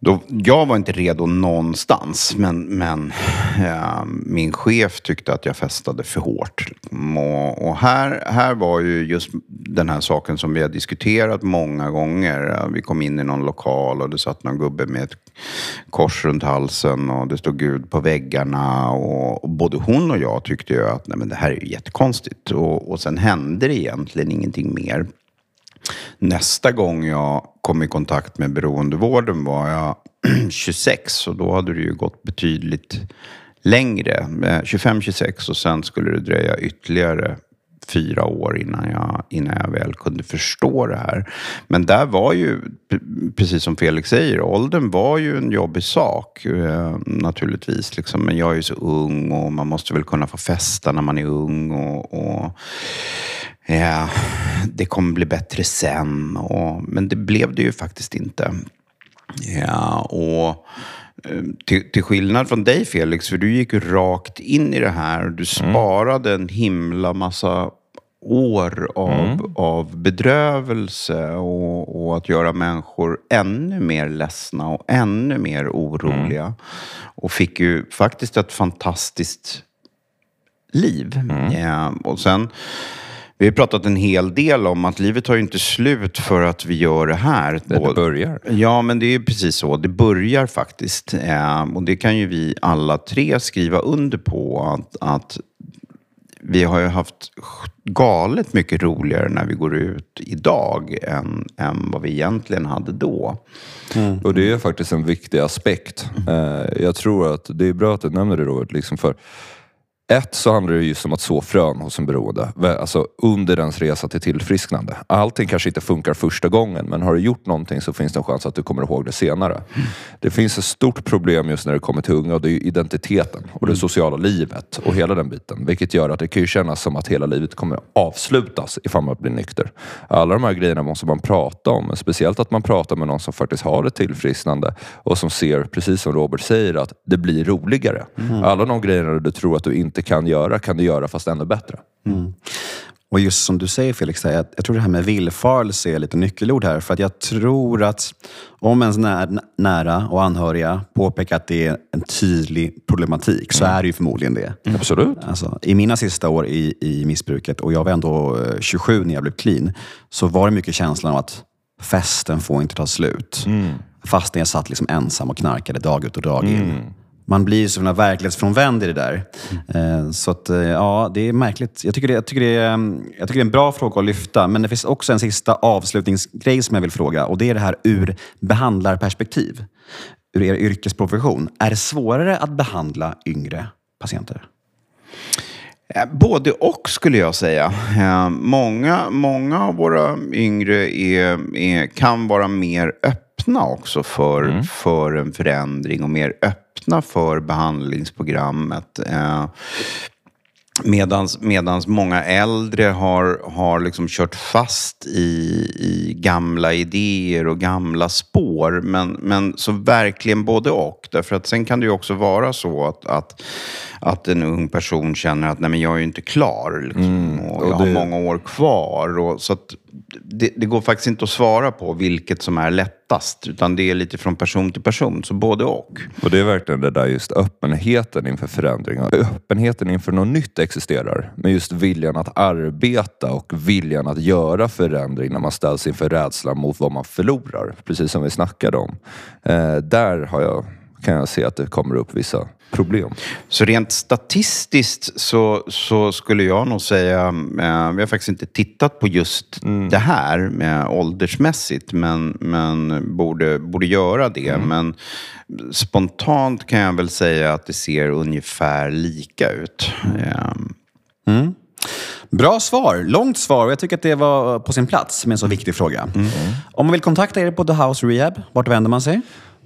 då, jag var inte redo någonstans, men, men eh, min chef tyckte att jag festade för hårt. Och, och, här, här var ju just den här saken som vi har diskuterat många gånger. Eh, vi kom in i någon lokal och det satt någon gubbe med ett kors runt halsen och det stod Gud på väggarna. Och, och både hon och jag tyckte ju att nej, men det här är ju jättekonstigt. Och, och sen hände det egentligen ingenting mer. Nästa gång jag kom i kontakt med beroendevården var jag *clears throat* 26 och då hade det ju gått betydligt längre. Eh, 25-26 och sen skulle det dröja ytterligare fyra år innan jag, innan jag väl kunde förstå det här. Men där var ju, precis som Felix säger, åldern var ju en jobbig sak eh, naturligtvis. Liksom. Men jag är ju så ung och man måste väl kunna få festa när man är ung. och, och ja, det kommer bli bättre sen. Och, men det blev det ju faktiskt inte. Ja, och eh, till, till skillnad från dig Felix, för du gick rakt in i det här. Du mm. sparade en himla massa år av, mm. av bedrövelse och, och, att göra människor ännu mer ledsna och ännu mer oroliga. Mm. Och fick ju faktiskt ett fantastiskt liv. Mm. Ja, och sen Vi har pratat en hel del om att livet tar ju inte slut för att vi gör det här. Det, det börjar. Ja, men det är precis så. Det börjar faktiskt. Eh, och det kan ju vi alla tre skriva under på. Att, att vi har ju haft galet mycket roligare när vi går ut idag än, än vad vi egentligen hade då. Mm. Och det är faktiskt en viktig aspekt. Mm. Jag tror att det är bra att du nämner det Robert. Liksom för ett så handlar det just om att så frön hos en beroende. Alltså under ens resa till tillfrisknande. Allting kanske inte funkar första gången men har du gjort någonting så finns det en chans att du kommer ihåg det senare. Mm. Det finns ett stort problem just när det kommer till unga och det är identiteten och det mm. sociala livet och hela den biten. Vilket gör att det kan ju kännas som att hela livet kommer avslutas ifall man blir nykter. Alla de här grejerna måste man prata om. Speciellt att man pratar med någon som faktiskt har ett tillfrisknande och som ser, precis som Robert säger, att det blir roligare. Mm. Alla de grejerna du tror att du inte inte kan göra kan du göra fast ännu bättre. Mm. Och just som du säger Felix, jag, jag tror det här med villfarelse är lite nyckelord här. För att jag tror att om ens när, nära och anhöriga påpekar att det är en tydlig problematik så mm. är det ju förmodligen det. Mm. Absolut. Alltså, I mina sista år i, i missbruket, och jag var ändå 27 eh, när jag blev clean, så var det mycket känslan av att festen får inte ta slut. Mm. Fastän jag satt liksom ensam och knarkade dag ut och dag in. Mm man blir så verklighetsfrånvänd i det där. Mm. Så att, eh, ja, det är märkligt. Jag tycker det, jag, tycker det, mm, jag tycker det är en bra fråga att lyfta, men det finns också en sista avslutningsgrej som jag vill fråga och det är det här ur behandlarperspektiv. Ur er yrkesprofession. Är det svårare att behandla yngre patienter? Eh, både och skulle jag säga. Många, många av våra yngre är, är, kan vara mer öppna också för, mm. för en förändring och mer öppna öppna för behandlingsprogrammet. Eh, Medans, medans många äldre har, har liksom kört fast i, i gamla idéer och gamla spår. Men, men så verkligen både och. Därför att sen kan det ju också vara så att, att, att en ung person känner att nej men jag är ju inte klar. Liksom, mm, och, och jag det... har många år kvar. Och, så att det, det, går faktiskt inte att svara på vilket som är lättast. Utan det är lite från person till person. Så både och. Och det är verkligen det där just öppenheten inför förändringar. Öppenheten inför något nytt existerar. Men just viljan att arbeta och viljan att göra förändring när man ställs inför rädslan mot vad man förlorar. Precis som vi snackade om. Eh, där har jag, kan jag se att det kommer upp vissa problem. Så rent statistiskt så, så skulle jag nog säga, eh, vi har faktiskt inte tittat på just mm. det här med åldersmässigt, men, men borde, borde göra det. Mm. Men spontant kan jag väl säga att det ser ungefär lika ut. Mm. mm. Bra svar. Långt svar. Jag tycker att det var på sin plats med en så viktig fråga. Mm. Om man vill kontakta er på The House Rehab, vart vänder man sig?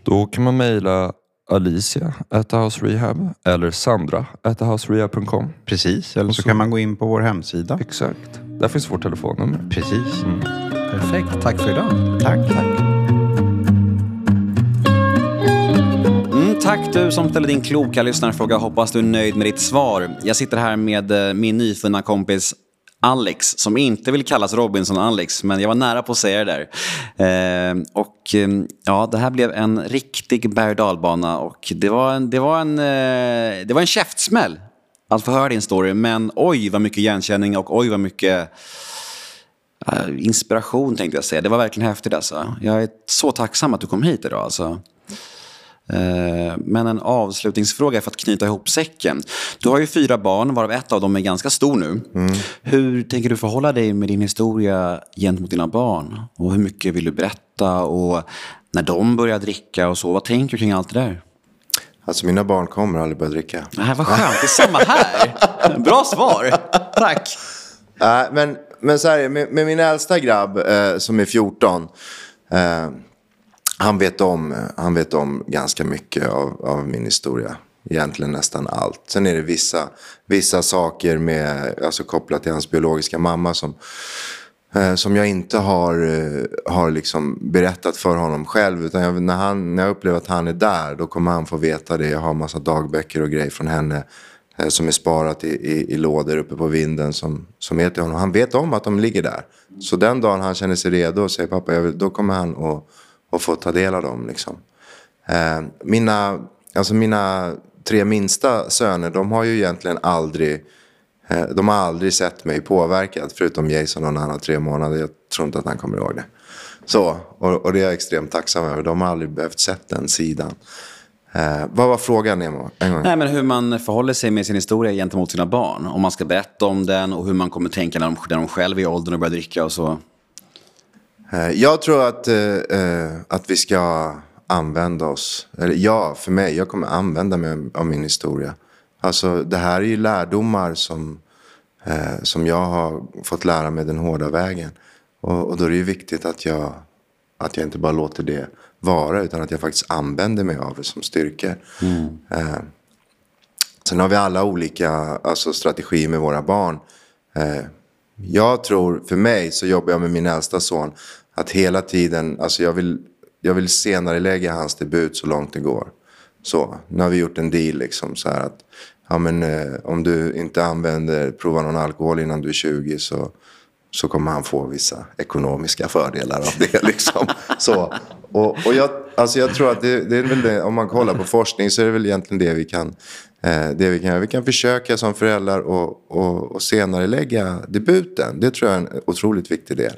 Då kan man mejla Alicia at House Rehab eller Sandra at houserehab.com. Precis, eller så, så, kan man gå in på vår hemsida. Exakt. Där finns vårt telefonnummer. Precis. Mm. Perfekt. Tack för idag. Tack. tack. Mm, tack du som ställde din kloka lyssnarfråga. Hoppas du är nöjd med ditt svar. Jag sitter här med eh, min nyfunna kompis Alex, som inte vill kallas Robinson-Alex, men jag var nära på att säga det där. Eh, och eh, ja, det här blev en riktig berg och dalbana och det var en, det var en, eh, det var en käftsmäll att få höra din story, men oj vad mycket igenkänning och oj vad mycket eh, inspiration tänkte jag säga. Det var verkligen häftigt alltså. Jag är så tacksam att du kom hit idag alltså. Eh, men en avslutningsfråga för att knyta ihop säcken. Du har ju fyra barn, varav ett av dem är ganska stor nu. Mm. Hur tänker du förhålla dig med din historia gentemot dina barn? Och hur mycket vill du berätta? Och när de börjar dricka och så, vad tänker du kring allt det där? Alltså mina barn kommer aldrig börja dricka. Nej, vad skönt, det är samma här. *laughs* Bra svar, tack. Äh, men, men så här, med, med min äldsta grabb eh, som är 14. Eh, han vet om, han vet om ganska mycket av, av min historia. Egentligen nästan allt. Sen är det vissa, vissa saker med, alltså kopplat till hans biologiska mamma som, eh, som jag inte har, eh, har liksom berättat för honom själv. Utan jag, när, han, när jag upplever att han är där, då kommer han få veta det. Jag har massa dagböcker och grejer från henne eh, som är sparat i, i, i lådor uppe på vinden som, som är till honom. Han vet om att de ligger där. Så den dagen han känner sig redo och säger pappa, jag vill, då kommer han att och få ta del av dem. Liksom. Eh, mina, alltså mina tre minsta söner, de har ju egentligen aldrig Eh, de har aldrig sett mig påverkad, förutom Jason och han har tre månader. Jag tror inte att han kommer ihåg det. Så, och, och det är jag extremt tacksam över. De har aldrig behövt sett den sidan. Eh, vad var frågan Nemo? En gång. Nej, men hur man förhåller sig med sin historia gentemot sina barn. Om man ska berätta om den och hur man kommer tänka när de, när de själv är i åldern och börjar dricka och så. Eh, jag tror att, eh, eh, att vi ska använda oss, eller ja, för mig, jag kommer använda mig av min historia. Alltså det här är ju lärdomar som, som jag har fått lära mig den hårda vägen. Och, och då är det ju viktigt att jag, att jag inte bara låter det vara, utan att jag faktiskt använder mig av det som styrkor. Mm. Eh, sen har vi alla olika alltså, strategier med våra barn. Eh, jag tror, för mig så jobbar jag med min äldsta son, att hela tiden, alltså jag vill, jag vill senare lägga hans debut så långt det går. Så, nu har vi gjort en deal liksom så här att, ja men eh, om du inte använder, provar någon alkohol innan du är 20 så, så kommer han få vissa ekonomiska fördelar av det *laughs* liksom. så, och, och jag, alltså jag tror att det, det är väl det, om man kollar på forskning så är det väl egentligen det vi kan det vi kan göra. Vi kan försöka som föräldrar och, och, och senare lägga debuten. Det tror jag är en otroligt viktig del.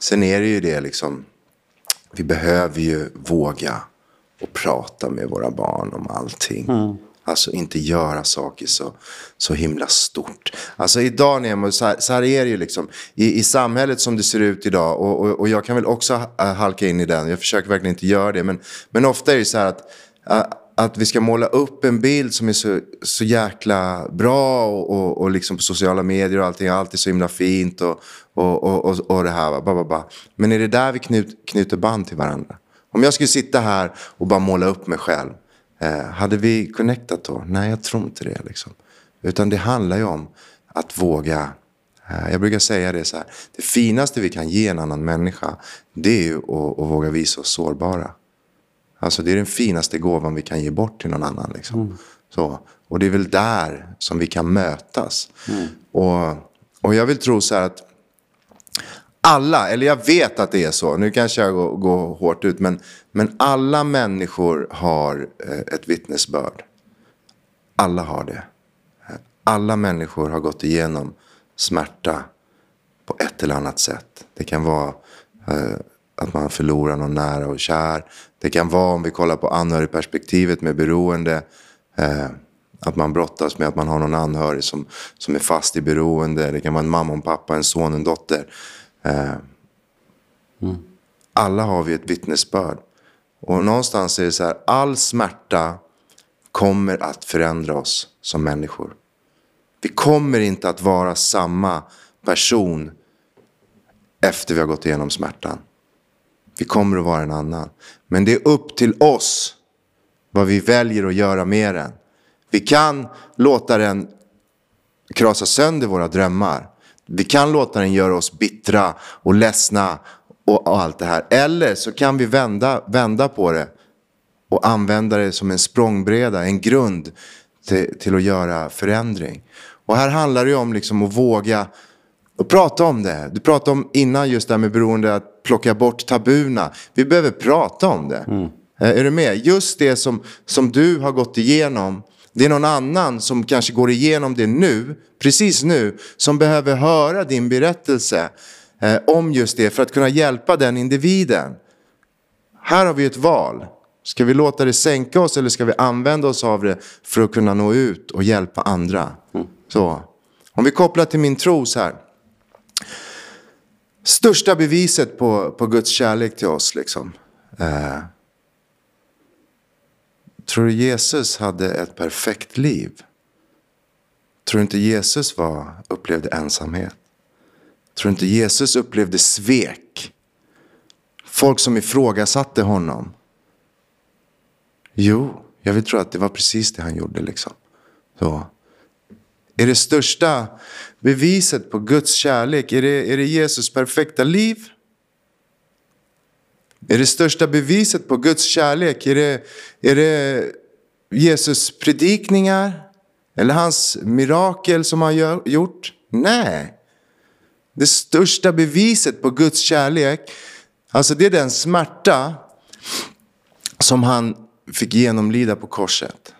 Sen är det ju det liksom, vi behöver ju våga och prata med våra barn om allting. Mm. Alltså inte göra saker så, så himla stort. Alltså idag Nemo, så här, så här är det ju liksom. I, I samhället som det ser ut idag, och, och, och jag kan väl också halka in i den, jag försöker verkligen inte göra det, men, men ofta är det så här att att vi ska måla upp en bild som är så, så jäkla bra och, och, och liksom på sociala medier och allting. Allt är så himla fint och, och, och, och, och det här. Ba, ba, ba. Men är det där vi knut, knyter band till varandra? Om jag skulle sitta här och bara måla upp mig själv. Eh, hade vi connectat då? Nej, jag tror inte det. Liksom. Utan det handlar ju om att våga. Eh, jag brukar säga det så här. Det finaste vi kan ge en annan människa. Det är ju att, att våga visa oss sårbara. Alltså det är den finaste gåvan vi kan ge bort till någon annan. Liksom. Mm. Så, och det är väl där som vi kan mötas. Mm. Och, och jag vill tro så här att alla, eller jag vet att det är så, nu kanske jag går, går hårt ut, men, men alla människor har eh, ett vittnesbörd. Alla har det. Alla människor har gått igenom smärta på ett eller annat sätt. Det kan vara eh, att man förlorar någon nära och kär. Det kan vara, om vi kollar på anhörigperspektivet med beroende, eh, att man brottas med att man har någon anhörig som, som är fast i beroende. Det kan vara en mamma, en pappa, en son, en dotter. Eh, mm. Alla har vi ett vittnesbörd. Och någonstans är det så här, all smärta kommer att förändra oss som människor. Vi kommer inte att vara samma person efter vi har gått igenom smärtan. Vi kommer att vara en annan. Men det är upp till oss vad vi väljer att göra med den. Vi kan låta den krasa sönder våra drömmar. Vi kan låta den göra oss bittra och ledsna och, och allt det här. Eller så kan vi vända, vända på det och använda det som en språngbräda, en grund till, till att göra förändring. Och här handlar det om liksom att våga och prata om det. Du pratade om innan just det här med beroende, att plocka bort tabuna. Vi behöver prata om det. Mm. Är du med? Just det som, som du har gått igenom. Det är någon annan som kanske går igenom det nu, precis nu, som behöver höra din berättelse eh, om just det för att kunna hjälpa den individen. Här har vi ett val. Ska vi låta det sänka oss eller ska vi använda oss av det för att kunna nå ut och hjälpa andra? Mm. Så. Om vi kopplar till min tro så här. Största beviset på, på Guds kärlek till oss. Liksom. Eh, tror du Jesus hade ett perfekt liv? Tror du inte Jesus var, upplevde ensamhet? Tror du inte Jesus upplevde svek? Folk som ifrågasatte honom. Jo, jag vill tro att det var precis det han gjorde. Liksom. Så. Är det största beviset på Guds kärlek? Är det, är det Jesus perfekta liv? Är det största beviset på Guds kärlek? Är det, är det Jesus predikningar? Eller hans mirakel som han gör, gjort? Nej. Det största beviset på Guds kärlek, alltså det är den smärta som han fick genomlida på korset.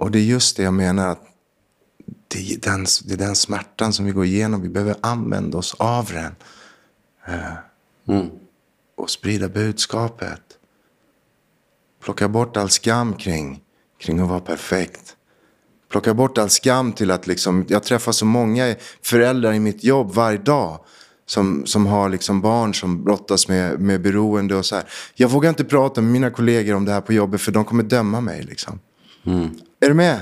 Och det är just det jag menar att det är, den, det är den smärtan som vi går igenom. Vi behöver använda oss av den. Eh, Och sprida budskapet. Plocka bort all skam kring, kring att vara perfekt. Plocka bort all skam till att liksom, jag träffar så många föräldrar i mitt jobb varje dag. Som, som har liksom barn som brottas med, med beroende och så här. Jag vågar inte prata med mina kollegor om det här på jobbet för de kommer döma mig. Liksom. Är du med?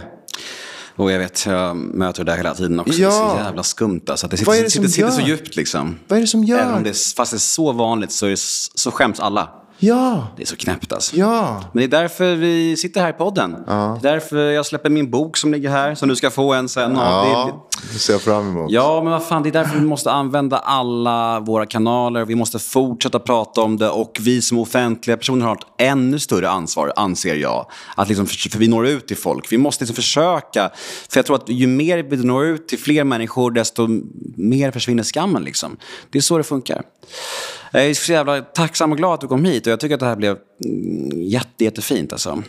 Och jag vet, jag möter det där hela tiden också. Ja. Det är så jävla skumt alltså. Det sitter, det sitter, sitter så djupt liksom. Vad är det som gör? Även om det är, fast det är så vanligt så, är det, så skäms alla. Ja, Det är så knäppt alltså. ja. Men det är därför vi sitter här i podden. Det är därför jag släpper min bok som ligger här, som du ska få en sen. Ja, det ser jag fram emot. Ja, men vad fan, det är därför vi måste använda alla våra kanaler. Vi måste fortsätta prata om det och vi som offentliga personer har ett ännu större ansvar, anser jag. Att liksom, för vi når ut till folk. Vi måste liksom försöka. För jag tror att ju mer vi når ut till fler människor, desto mer försvinner skammen. Liksom. Det är så det funkar. Jag är så jävla tacksam och glad att du kom hit och jag tycker att det här blev mm, jätte, jättefint. Alltså.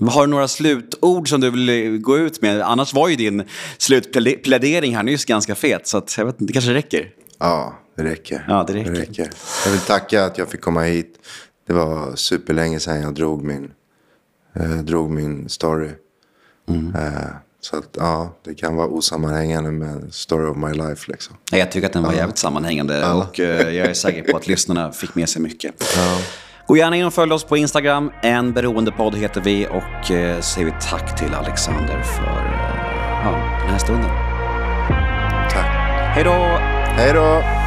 Har du några slutord som du vill eh, gå ut med? Annars var ju din slutplädering här nyss ganska fet, så jag vet inte, det kanske räcker. Ja, det räcker. Ja, det räcker. Jag vill tacka att jag fick komma hit. Det var superlänge sedan jag drog min, eh, drog min story. Mm. Eh, så att, ja, det kan vara osammanhängande med story of my life. Liksom. Jag tycker att den var jävligt sammanhängande och eh, jag är säker på att lyssnarna fick med sig mycket. Gå gärna in och följ oss på Instagram. En beroendepodd heter vi och eh, säger vi tack till Alexander för eh, ja, den här stunden. Tack. Hej då! Hej då!